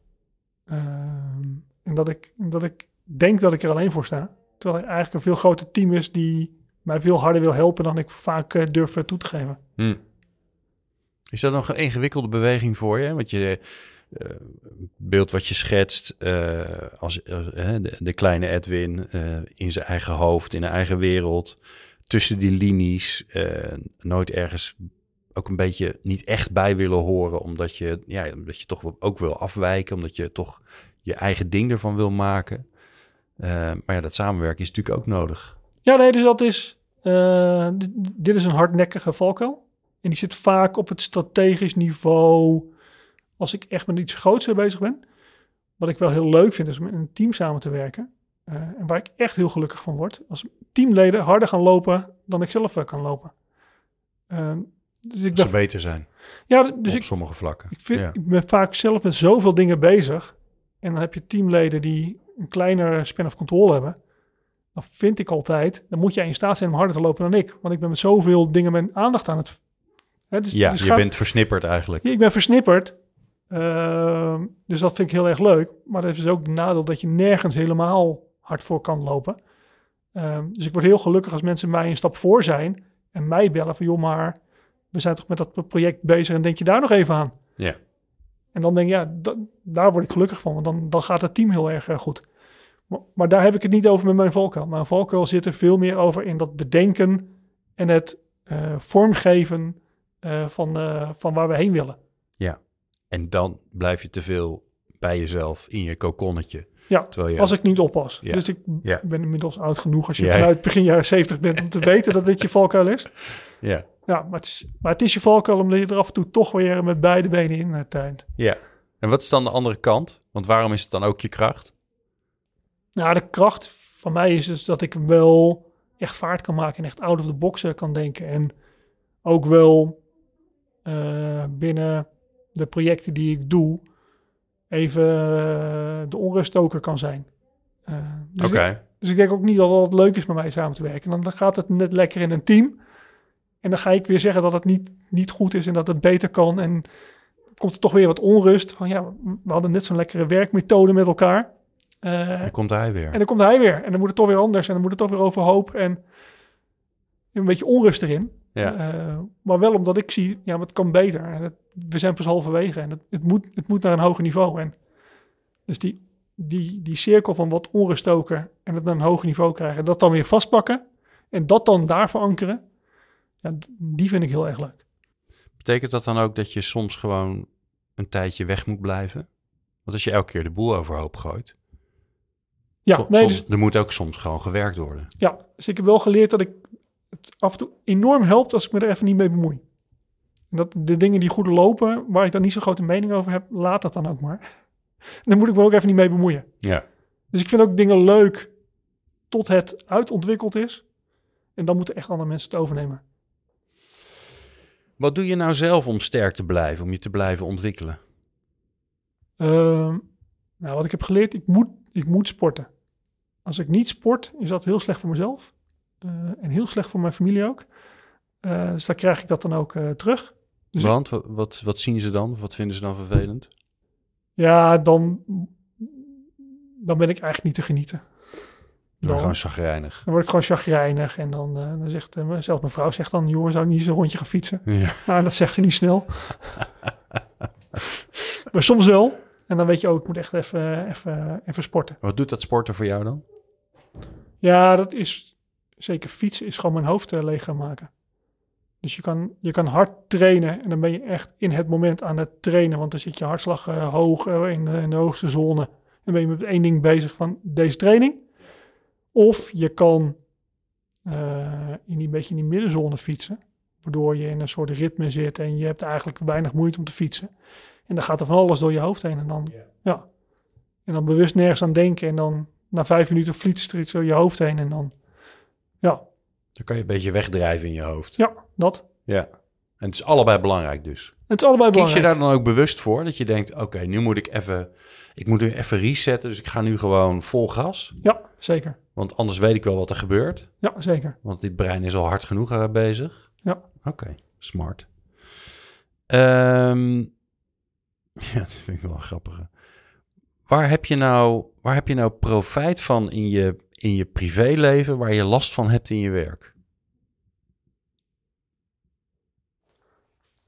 Ehm, en dat ik, dat ik denk dat ik er alleen voor sta. Terwijl er eigenlijk een veel groter team is die mij veel harder wil helpen dan ik vaak eh, durf eh, toe te geven. Hm. Is dat nog een ingewikkelde beweging voor je? Want je eh, beeld wat je schetst als de, de kleine Edwin in zijn eigen hoofd, in een eigen wereld, tussen die linies, nooit ergens ook een beetje niet echt bij willen horen, omdat je, ja, omdat je toch ook wil afwijken, omdat je toch je eigen ding ervan wil maken. Eh, maar ja, dat samenwerken is natuurlijk ook nodig. Ja, nee, dus dat is... d- dit is een hardnekkige valkuil. En die zit vaak op het strategisch niveau... als ik echt met iets groots bezig ben. Wat ik wel heel leuk vind, is om in een team samen te werken. Eh, en waar ik echt heel gelukkig van word. Als teamleden harder gaan lopen dan ik zelf kan lopen. Ehm, dus ik ze beter zijn ja, dus op ik, sommige vlakken. ik, vind, Ja. ik ben vaak zelf met zoveel dingen bezig. En dan heb je teamleden die een kleinere span of control hebben. Dan vind ik altijd, dan moet jij in staat zijn om harder te lopen dan ik. Want ik ben met zoveel dingen mijn aandacht aan het... Hè, dus, Ja, dus je gaat- bent versnipperd eigenlijk. Ja, ik ben versnipperd. Ehm, dus dat vind ik heel erg leuk. Maar dat is dus ook de nadeel dat je nergens helemaal hard voor kan lopen. Ehm, dus ik word heel gelukkig als mensen mij een stap voor zijn. En mij bellen van, joh, maar we zijn toch met dat project bezig en denk je daar nog even aan? Ja. En dan denk ik, ja, da- daar word ik gelukkig van, want dan, dan gaat het team heel erg eh, goed. Maar, maar daar heb ik het niet over met mijn valkuil. Mijn valkuil zit er veel meer over in dat bedenken en het eh, vormgeven eh, van, van waar we heen willen. En dan blijf je te veel bij jezelf in je kokonnetje. Ja, Terwijl je, als ik niet oppas. Ja. Dus ik Ja. ben inmiddels oud genoeg als je Ja. vanuit begin jaren 70 bent om te weten dat dit je valkuil is. ja, Ja, maar het is, maar het is je valkuil omdat je er af en toe toch weer met beide benen in het tuint. ja. En wat is dan de andere kant? Want waarom is het dan ook je kracht? Nou, de kracht van mij is dus dat ik wel echt vaart kan maken en echt out of the box eh, kan denken. En ook wel eh, binnen de projecten die ik doe, even eh, de onruststoker kan zijn. Eh, dus Oké. ik- Dus ik denk ook niet dat het leuk is met mij samen te werken. En dan gaat het net lekker in een team. En dan ga ik weer zeggen dat het niet, niet goed is en dat het beter kan. En komt er toch weer wat onrust. Van ja, we hadden net zo'n lekkere werkmethode met elkaar. Eh, Dan komt hij weer. en dan komt hij weer. En dan moet het toch weer anders. En dan moet het toch weer overhoop. En een beetje onrust erin. Ja. Eh, maar wel omdat ik zie, ja, maar het kan beter. En het, we zijn pas halverwege. En het, het, moet, het moet naar een hoger niveau. En dus die, die, die cirkel van wat onrust stoken en het naar een hoger niveau krijgen. Dat dan weer vastpakken. En dat dan daar verankeren. Ja, die vind ik heel erg leuk. Betekent dat dan ook dat je soms gewoon een tijdje weg moet blijven? Want als je elke keer de boel overhoop gooit, Ja, nee, dus, er moet ook soms gewoon gewerkt worden. ja, dus ik heb wel geleerd dat ik het af en toe enorm helpt als ik me er even niet mee bemoei. En dat de dingen die goed lopen, waar ik dan niet zo'n grote mening over heb, laat dat dan ook maar. Dan moet ik me ook even niet mee bemoeien. Ja. Dus ik vind ook dingen leuk tot het uitontwikkeld is. En dan moeten echt andere mensen het overnemen. Wat doe je nou zelf om sterk te blijven, om je te blijven ontwikkelen? Ehm, nou, wat ik heb geleerd, ik moet, ik moet sporten. Als ik niet sport, is dat heel slecht voor mezelf. Eh, en heel slecht voor mijn familie ook. Eh, dus dan krijg ik dat dan ook eh, terug. Dus Want wat, wat, wat zien ze dan? Wat vinden ze dan vervelend? ja, dan, dan ben ik eigenlijk niet te genieten. Dan Dan, gewoon chagrijnig. dan word ik gewoon chagrijnig. En dan, eh, dan zegt, zelfs mijn vrouw zegt dan, joh, zou ik niet eens een rondje gaan fietsen? Ja. Nou, dat zegt ze niet snel. maar soms wel. En dan weet je ook, ik moet echt even, even, even sporten. Wat doet dat sporten voor jou dan? Ja, dat is zeker fietsen is gewoon mijn hoofd eh, leeg gaan maken. Dus je kan, je kan hard trainen en dan ben je echt in het moment aan het trainen. Want dan zit je hartslag hoog in, de, in de hoogste zone. En ben je met één ding bezig van deze training. Of je kan eh, in die beetje in die middenzone fietsen. Waardoor je in een soort ritme zit en je hebt eigenlijk weinig moeite om te fietsen. En dan gaat er van alles door je hoofd heen. En dan, ja. En dan bewust nergens aan denken. En dan na vijf minuten flitst er iets door je hoofd heen. En dan, ja, Dan kan je een beetje wegdrijven in je hoofd. ja, dat. Ja. En het is allebei belangrijk dus. Het is allebei Kies je belangrijk. daar dan ook bewust voor? Dat je denkt, oké, nu moet ik even... Ik moet nu even resetten, dus ik ga nu gewoon vol gas. Ja, zeker. Want anders weet ik wel wat er gebeurt. Ja, zeker. Want dit brein is al hard genoeg eh, bezig. Ja. Oké, smart. Ehm, ja, dat vind ik wel een grappige. Waar heb je nou, waar heb je nou profijt van in je, in je privéleven waar je last van hebt in je werk?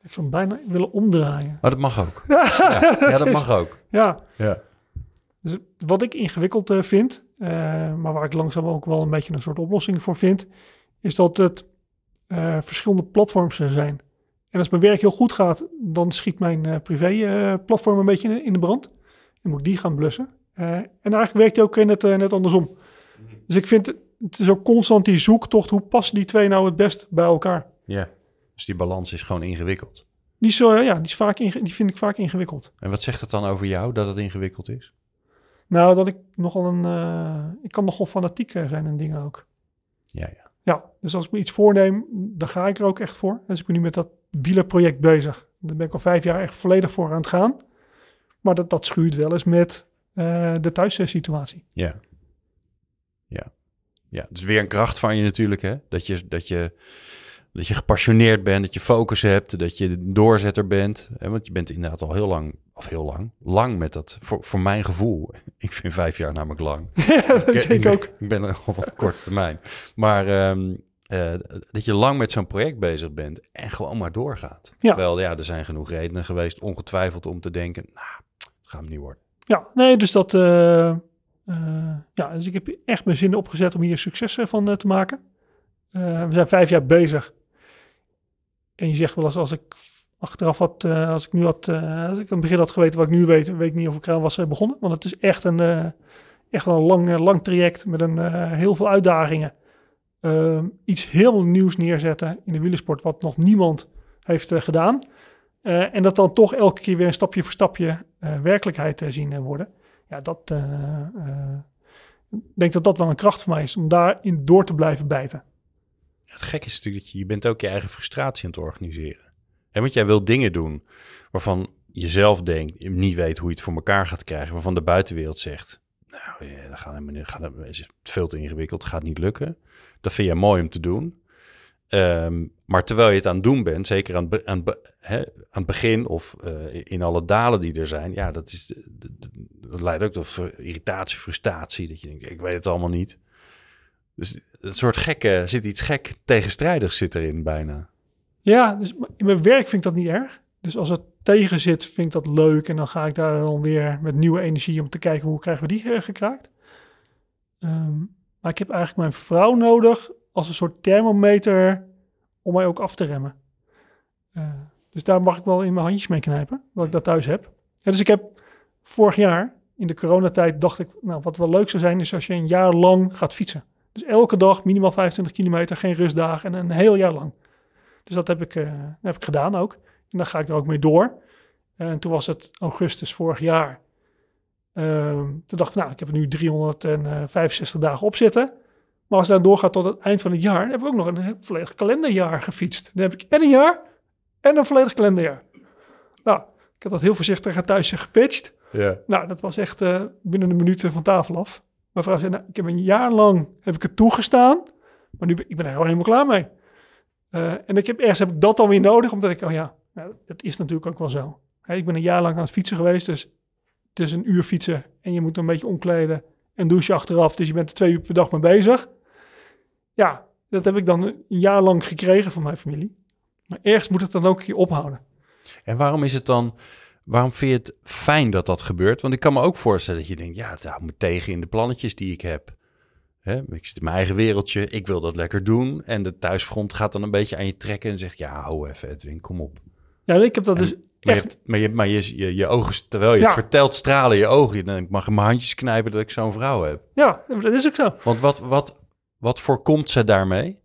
Ik zou hem bijna willen omdraaien. Maar dat mag ook. Ja, ja dat mag ook. Ja, Ja. dus wat ik ingewikkeld eh, vind, eh, maar waar ik langzaam ook wel een beetje een soort oplossing voor vind, is dat het eh, verschillende platforms er zijn. En als mijn werk heel goed gaat, dan schiet mijn eh, privé-platform een beetje in, in de brand. Dan moet ik die gaan blussen. Eh, en eigenlijk werkt die ook net, net andersom. Dus ik vind, het- het is ook constant die zoektocht, hoe passen die twee nou het best bij elkaar? ja. Dus die balans is gewoon ingewikkeld. Die, is, eh, ja, die, is vaak inge- die vind ik vaak ingewikkeld. En wat zegt het dan over jou dat het ingewikkeld is? Nou, dat ik nogal een. eh, ik kan nogal fanatiek eh, zijn in dingen ook. Ja, ja. Ja, dus als ik me iets voorneem, dan ga ik er ook echt voor. Dus ik ben nu met dat wielerproject bezig. Daar ben ik al vijf jaar echt volledig voor aan het gaan. Maar dat, dat schuurt wel eens met eh, de thuissituatie. Ja. Ja. Ja, het is weer een kracht van je natuurlijk, hè? Dat je, dat je, dat je gepassioneerd bent, dat je focus hebt, dat je doorzetter bent. Hè? Want je bent inderdaad al heel lang, of heel lang, lang met dat, voor, voor mijn gevoel. Ik vind vijf jaar namelijk lang. ik ben- ook. Ik ben er al op korte termijn. Maar ehm, eh, dat je lang met zo'n project bezig bent en gewoon maar doorgaat. Ja. Terwijl, ja, er zijn genoeg redenen geweest, ongetwijfeld, om te denken, nou, dat gaat hem niet worden. Ja, nee, dus dat. eh, ja, dus ik heb echt mijn zin opgezet om hier succes van te maken. We zijn vijf jaar bezig. En je zegt wel eens, als ik achteraf had, eh, als ik nu had, eh, als ik aan het begin had geweten wat ik nu weet, weet ik niet of ik eraan was eh, begonnen. Want het is echt een, echt een lang, lang traject met een, heel veel uitdagingen. Eh, iets heel nieuws neerzetten in de wielersport, wat nog niemand heeft gedaan. En dat dan toch elke keer weer een stapje voor stapje werkelijkheid zien worden. Ja, dat. ik denk dat dat wel een kracht voor mij is om daarin door te blijven bijten. Het gekke is natuurlijk dat je, je bent ook je eigen frustratie aan het organiseren. En want jij wil dingen doen waarvan je zelf denkt, niet weet hoe je het voor elkaar gaat krijgen, waarvan de buitenwereld zegt, nou, ja, dat gaat niet, gaat, dat is veel te ingewikkeld, gaat niet lukken. Dat vind je mooi om te doen. Ehm, maar terwijl je het aan het doen bent, zeker aan, aan, aan het begin of eh, in alle dalen die er zijn, ja, dat, is, dat, dat leidt ook tot irritatie, frustratie, dat je denkt, ik weet het allemaal niet. Dus een soort gekke, zit iets gek tegenstrijdigs zit erin bijna. Ja, dus in mijn werk vind ik dat niet erg. Dus als het tegen zit, vind ik dat leuk. En dan ga ik daar dan weer met nieuwe energie om te kijken hoe krijgen we die gekraakt. Ehm, maar ik heb eigenlijk mijn vrouw nodig als een soort thermometer om mij ook af te remmen. Eh, dus daar mag ik wel in mijn handjes mee knijpen, dat ik dat thuis heb. Dus ik heb vorig jaar, in de coronatijd, dacht ik, nou, wat wel leuk zou zijn, is als je een jaar lang gaat fietsen. Dus elke dag minimaal 25 kilometer, geen rustdagen en een heel jaar lang. Dus dat heb ik, eh, heb ik gedaan ook. En dan ga ik er ook mee door. En toen was het augustus vorig jaar. Ehm, toen dacht ik, nou, ik heb er nu 365 dagen op zitten. Maar als het dan doorgaat tot het eind van het jaar, dan heb ik ook nog een volledig kalenderjaar gefietst. Dan heb ik en een jaar en een volledig kalenderjaar. Nou, ik heb dat heel voorzichtig aan thuis gepitcht. Ja. Nou, dat was echt eh, binnen een minuut van tafel af. Mijn vrouw zei, nou, ik heb een jaar lang heb ik het toegestaan, maar nu ben ik ben er gewoon helemaal klaar mee. Eh, en ik heb ergens heb ik dat dan weer nodig, omdat ik, oh ja, nou, dat is natuurlijk ook wel zo. Ik ben een jaar lang aan het fietsen geweest, dus het is een uur fietsen en je moet een beetje omkleden en douchen achteraf, dus je bent er twee uur per dag mee bezig. Ja, dat heb ik dan een jaar lang gekregen van mijn familie. Maar ergens moet het dan ook een keer ophouden. En waarom is het dan, waarom vind je het fijn dat dat gebeurt? Want ik kan me ook voorstellen dat je denkt, ja, het houdt me tegen in de plannetjes die ik heb. Hè, ik zit in mijn eigen wereldje, ik wil dat lekker doen. En de thuisfront gaat dan een beetje aan je trekken en zegt, ja, hou even Edwin, kom op. Ja, ik heb dat dus Maar, je, hebt, maar, je, maar je, je, je ogen, terwijl je Ja. het vertelt, stralen je ogen. Je denkt, ik mag in mijn handjes knijpen dat ik zo'n vrouw heb. Ja, dat is ook zo. Want wat, wat, Wat voorkomt ze daarmee?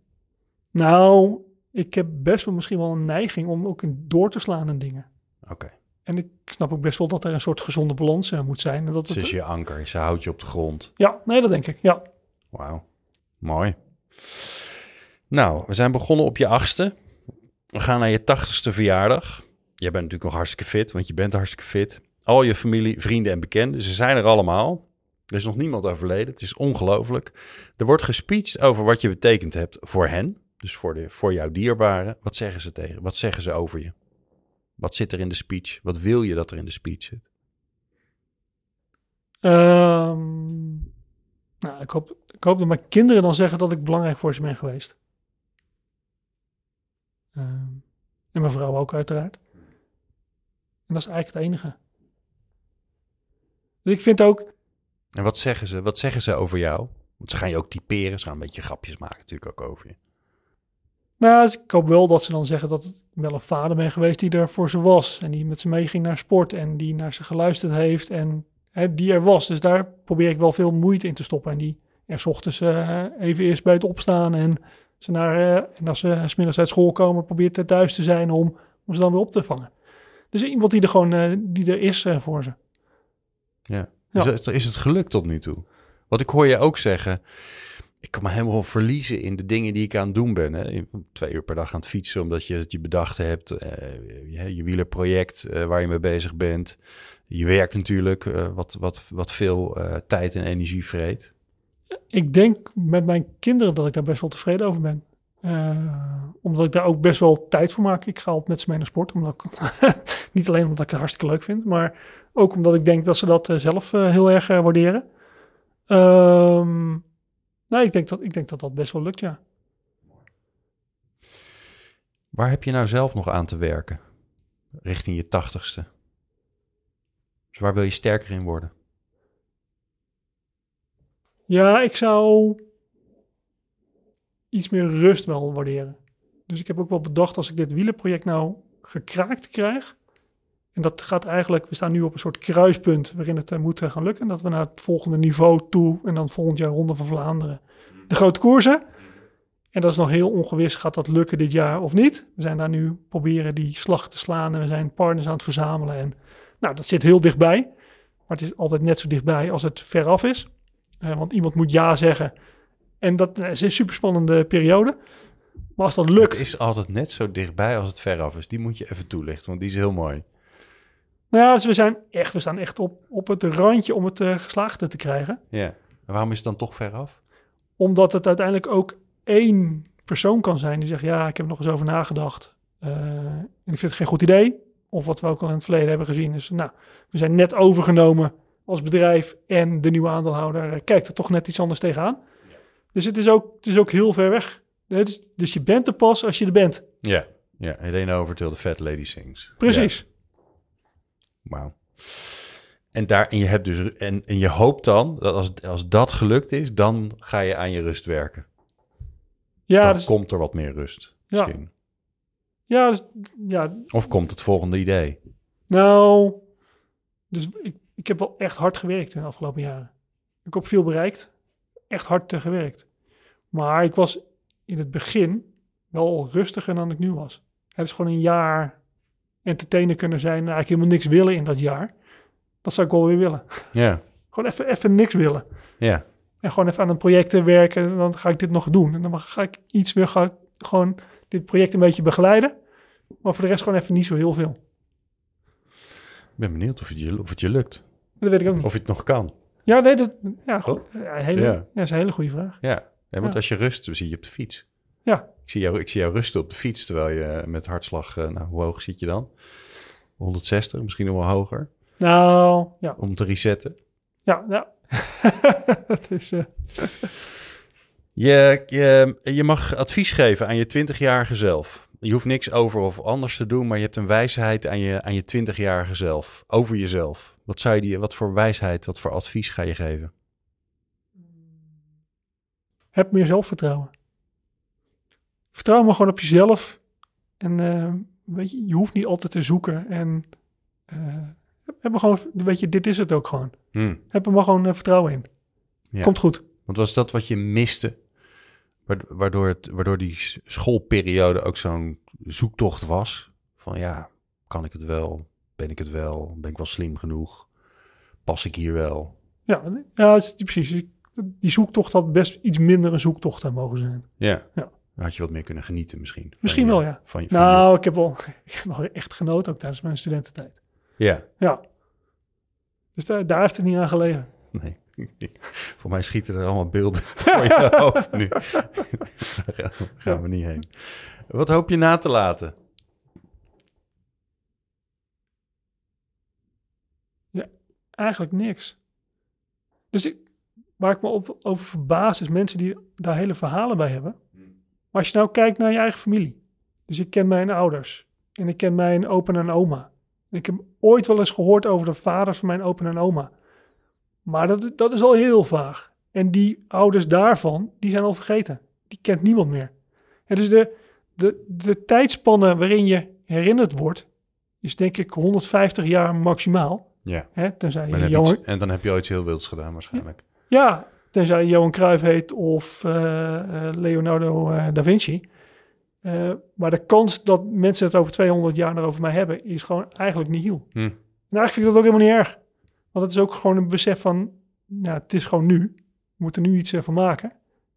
Nou, ik heb best wel misschien wel een neiging om ook in door te slaan in dingen. Oké. En ik snap ook best wel dat er een soort gezonde balans eh, moet zijn. En dat Ze het, is je anker. Ze houdt je op de grond. Ja, nee, dat denk ik. Ja. Wauw. Mooi. Nou, we zijn begonnen op je achtste. We gaan naar je tachtigste verjaardag. Jij bent natuurlijk nog hartstikke fit, want je bent hartstikke fit. Al je familie, vrienden en bekenden, ze zijn er allemaal. Er is nog niemand overleden. Het is ongelooflijk. Er wordt gespeecht over wat je betekend hebt voor hen. Dus voor, de, voor jouw dierbaren. Wat zeggen ze tegen? Wat zeggen ze over je? Wat zit er in de speech? Wat wil je dat er in de speech zit? Ehm, nou, ik hoop, ik hoop dat mijn kinderen dan zeggen dat ik belangrijk voor ze ben geweest. Ehm, en mijn vrouw ook uiteraard. En dat is eigenlijk het enige. Dus ik vind ook, En wat zeggen ze? Wat zeggen ze over jou? Want ze gaan je ook typeren. Ze gaan een beetje grapjes maken natuurlijk ook over je. Nou, dus ik hoop wel dat ze dan zeggen dat ik wel een vader ben geweest die er voor ze was. En die met ze meeging naar sport en die naar ze geluisterd heeft en hè, die er was. Dus daar probeer ik wel veel moeite in te stoppen. En die er 's ochtends eh, even eerst bij het opstaan en, ze naar, eh, en als ze 's middags uit school komen, probeert er thuis te zijn om, om ze dan weer op te vangen. Dus iemand die er gewoon eh, die er is voor ze. Ja. Ja. Dus is het gelukt tot nu toe? Want ik hoor je ook zeggen, ik kan me helemaal verliezen in de dingen die ik aan het doen ben. Hè. Twee uur per dag aan het fietsen, omdat je het je bedacht hebt. eh, je, je wielerproject eh, waar je mee bezig bent. Je werk natuurlijk, eh, wat, wat, wat veel tijd en energie vreet. Ik denk met mijn kinderen dat ik daar best wel tevreden over ben. Omdat ik daar ook best wel tijd voor maak. Ik ga altijd met ze mee naar sport. Omdat niet alleen omdat ik het hartstikke leuk vind, maar ook omdat ik denk dat ze dat zelf heel erg waarderen. Ehm nou, ik denk, dat, ik denk dat dat best wel lukt, ja. Waar heb je nou zelf nog aan te werken? Richting je tachtigste. Dus waar wil je sterker in worden? Ja, ik zou iets meer rust wel waarderen. Dus ik heb ook wel bedacht als ik dit wielenproject nou gekraakt krijg. En dat gaat eigenlijk, we staan nu op een soort kruispunt waarin het eh, moet eh, gaan lukken. Dat we naar het volgende niveau toe en dan volgend jaar Ronde van Vlaanderen. De grote koersen. En dat is nog heel ongewis, gaat dat lukken dit jaar of niet? We zijn daar nu proberen die slag te slaan en we zijn partners aan het verzamelen. En nou, dat zit heel dichtbij. Maar het is altijd net zo dichtbij als het veraf is. Eh, want iemand moet ja zeggen. En dat is een superspannende periode. Maar als dat lukt, Het is altijd net zo dichtbij als het veraf is. Die moet je even toelichten, want die is heel mooi. Nou ja, dus we, zijn echt, we staan echt op, op het randje om het eh, geslaagd te krijgen. Ja. En waarom is het dan toch veraf? Omdat het uiteindelijk ook één persoon kan zijn die zegt... ja, ik heb nog eens over nagedacht. eh, en ik vind het geen goed idee. Of wat we ook al in het verleden hebben gezien. Dus nou, we zijn net overgenomen als bedrijf... en de nieuwe aandeelhouder eh, kijkt er toch net iets anders tegenaan. Dus het is ook, het is ook heel ver weg. Is, dus je bent er pas als je er bent. Ja. Ja, Helena over till the fat lady sings. Precies. Ja. Wauw. En, daar, en, je hebt dus, en, en je hoopt dan dat als, als dat gelukt is, dan ga je aan je rust werken. Ja, dan dus, komt er wat meer rust. Ja. Misschien. ja, dus, ja, Of komt het volgende idee. Nou, dus ik, ik heb wel echt hard gewerkt in de afgelopen jaren. Ik heb veel bereikt, echt hard gewerkt. Maar ik was in het begin wel rustiger dan ik nu was. Het is gewoon een jaar entertainer kunnen zijn en eigenlijk helemaal niks willen in dat jaar. Dat zou ik wel weer willen. Ja. Gewoon even, even niks willen. Ja. En gewoon even aan een project werken en dan ga ik dit nog doen. En dan ga ik iets weer ga ik gewoon dit project een beetje begeleiden. Maar voor de rest gewoon even niet zo heel veel. Ik ben benieuwd of het, je, of het je lukt. Dat weet ik ook niet. Of je het nog kan. Ja, nee, dat, ja, Oh. hele, Ja. ja. dat is een hele goede vraag. Ja. ja want als je rust, zie je op de fiets. Ja, Ik zie, jou, ik zie jou rusten op de fiets, terwijl je met hartslag... eh, nou, hoe hoog zit je dan? 160, misschien nog wel hoger. nou, ja, Om te resetten. ja, ja. dat is, eh, Je, je, je mag advies geven aan je 20-jarige zelf. Je hoeft niks over of anders te doen, maar je hebt een wijsheid aan je, aan je 20-jarige zelf. Over jezelf. Wat, zou je die, wat voor wijsheid, wat voor advies ga je geven? heb meer zelfvertrouwen. Vertrouw maar gewoon op jezelf. En eh, weet je, je hoeft niet altijd te zoeken. En eh, heb maar gewoon, weet je, dit is het ook gewoon. Hm. Heb er maar gewoon eh, vertrouwen in. Ja. Komt goed. Want was dat wat je miste Wa- Waardoor, het, waardoor die schoolperiode ook zo'n zoektocht was. Van ja, kan ik het wel? Ben ik het wel? Ben ik wel slim genoeg? Pas ik hier wel? Ja, ja precies. Die- Die zoektocht had best iets minder een zoektocht aan mogen zijn. Ja. Ja. Dan had je wat meer kunnen genieten misschien. Misschien je- wel, ja. Van, je- van Nou, ik heb, wel, ik heb wel echt genoten ook tijdens mijn studententijd. ja, Ja. Dus daar, daar heeft het niet aan gelegen. nee. Voor mij schieten er allemaal beelden voor je hoofd nu. Daar gaan- we niet heen. Wat hoop je na te laten? Eigenlijk niks. Dus ik, waar ik me over verbaas is mensen die daar hele verhalen bij hebben. Maar als je nou kijkt naar je eigen familie. Dus ik ken mijn ouders. En ik ken mijn opa en oma. En ik heb ooit wel eens gehoord over de vaders van mijn opa en oma. Maar dat, dat is al heel vaag. En die ouders daarvan, die zijn al vergeten. Die kent niemand meer. En dus de, de, de tijdspanne waarin je herinnerd wordt, is denk ik 150 jaar maximaal. Ja. Hè? Tenzij je je en dan heb je ooit iets heel wilds gedaan waarschijnlijk. ja, tenzij Johan Cruijff heet of eh, eh, Leonardo eh, da Vinci. Maar de kans dat mensen het over 200 jaar erover mij hebben, is gewoon eigenlijk niet heel. Hm. En eigenlijk vind ik dat ook helemaal niet erg. Want het is ook gewoon een besef van, nou, het is gewoon nu. We moeten er nu iets eh, van maken.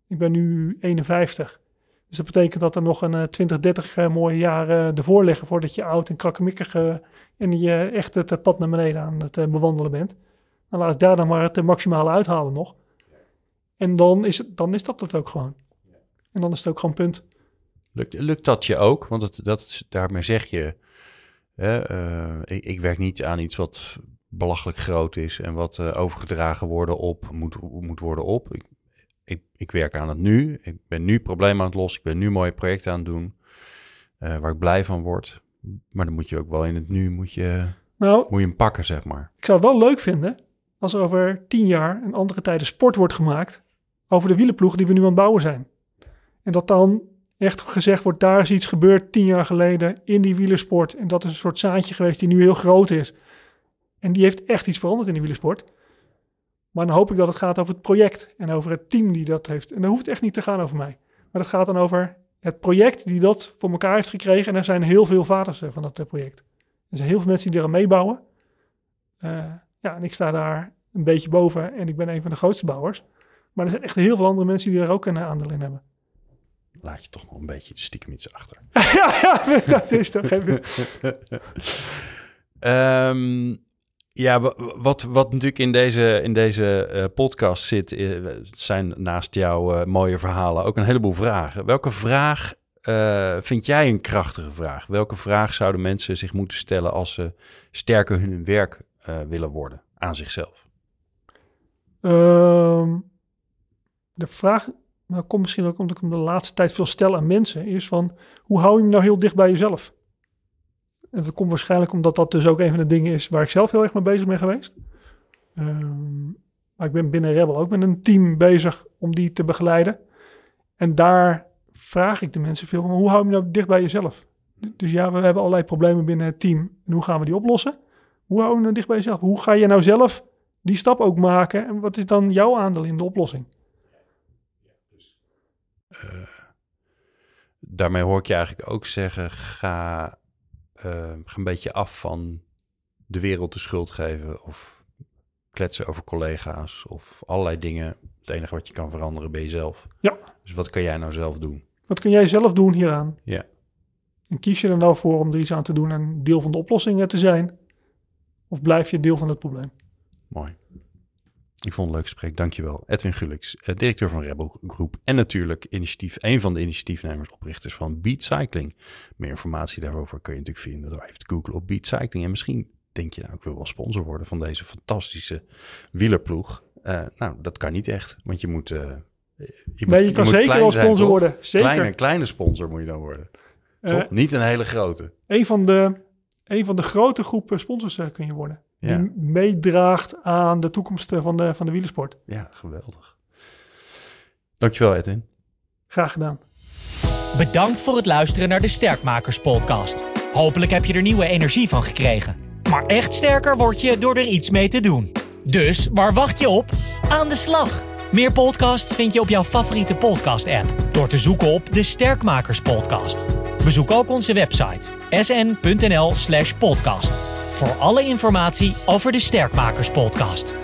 Ik ben nu 51. Dus dat betekent dat er nog een eh, 20, 30 eh, mooie jaren ervoor liggen voordat je oud en krakkemikkig en je echt het pad naar beneden aan het bewandelen bent. Dan laat ik daar dan maar het maximale uithalen nog. En dan is, het, dan is dat het ook gewoon. En dan is het ook gewoon punt. Lukt, lukt dat je ook? Want dat, is- daarmee zeg je, hè, eh, ik, ik werk niet aan iets wat belachelijk groot is en wat eh, overgedragen worden op, moet, moet worden op. Ik, ik, ik werk aan het nu. Ik ben nu problemen aan het lossen. Ik ben nu mooie projecten aan het doen eh, waar ik blij van word. Maar dan moet je ook wel in het nu, moet je, Nou, moet je hem pakken, zeg maar. Ik zou het wel leuk vinden als er over tien jaar en andere tijden sport wordt gemaakt over de wielenploeg die we nu aan het bouwen zijn. En dat dan echt gezegd wordt, daar is iets gebeurd tien jaar geleden in die wielersport. En dat is een soort zaadje geweest die nu heel groot is. En die heeft echt iets veranderd in die wielersport. Maar dan hoop ik dat het gaat over het project en over het team die dat heeft. En dan hoeft echt niet te gaan over mij. Maar het gaat dan over het project die dat voor elkaar heeft gekregen. En er zijn heel veel vaders eh, van dat eh, project. Er zijn heel veel mensen die eraan meebouwen. Eh, ja, en ik sta daar een beetje boven en ik ben een van de grootste bouwers. Maar er zijn echt heel veel andere mensen die er ook een aandeel in hebben. Laat je toch nog een beetje stiekem iets achter. ja, ja, dat is toch even. Ehm, ja, wa- wat, wat natuurlijk in deze, in deze eh, podcast zit, eh, zijn naast jouw eh, mooie verhalen ook een heleboel vragen. Welke vraag vind jij een krachtige vraag? Welke vraag zouden mensen zich moeten stellen als ze sterker hun werk willen worden aan zichzelf? Ehm, de vraag, nou komt misschien ook omdat ik hem de laatste tijd veel stel aan mensen, is van hoe hou je hem nou heel dicht bij jezelf? En dat komt waarschijnlijk omdat dat dus ook een van de dingen is waar ik zelf heel erg mee bezig ben geweest. Ehm, maar ik ben binnen Rebel ook met een team bezig om die te begeleiden. En daar vraag ik de mensen veel van, hoe hou je hem nou dicht bij jezelf? Dus ja, we hebben allerlei problemen binnen het team. En hoe gaan we die oplossen? Hoe hou je nou dicht bij jezelf? Hoe ga je nou zelf die stap ook maken? En wat is dan jouw aandeel in de oplossing? Daarmee hoor ik je eigenlijk ook zeggen, ga, eh, ga een beetje af van de wereld de schuld geven of kletsen over collega's of allerlei dingen. Het enige wat je kan veranderen ben jezelf. Ja. Dus wat kan jij nou zelf doen? Wat kun jij zelf doen hieraan? Ja. En kies je er nou voor om er iets aan te doen en deel van de oplossing te zijn? Of blijf je deel van het probleem? Mooi. Ik vond het een leuk gesprek. Dankjewel. Edwin Gulix, eh, directeur van Rebel Groep. En natuurlijk initiatief, een van de initiatiefnemers, oprichters van Beat Cycling. Meer informatie daarover kun je natuurlijk vinden door even te googlen op Beat Cycling. En misschien denk je, nou, ik wil wel sponsor worden van deze fantastische wielerploeg. Eh, nou, dat kan niet echt, want je moet... eh, je Nee, je kan moet zeker klein wel sponsor worden. Zeker. Kleine, kleine sponsor moet je dan worden. Toch? Niet een hele grote. een, van de, een van de grote groepen sponsors kun je worden. Ja. Die meedraagt aan de toekomst eh, van de, van de wielersport. Ja, geweldig. Dankjewel, Edwin. Graag gedaan. Bedankt voor het luisteren naar de Sterkmakers podcast. Hopelijk heb je er nieuwe energie van gekregen. Maar echt sterker word je door er iets mee te doen. Dus waar wacht je op? Aan de slag! Meer podcasts vind je op jouw favoriete podcast-app door te zoeken op de Sterkmakers Podcast. Bezoek ook onze website sn.nl/podcast voor alle informatie over de Sterkmakers Podcast.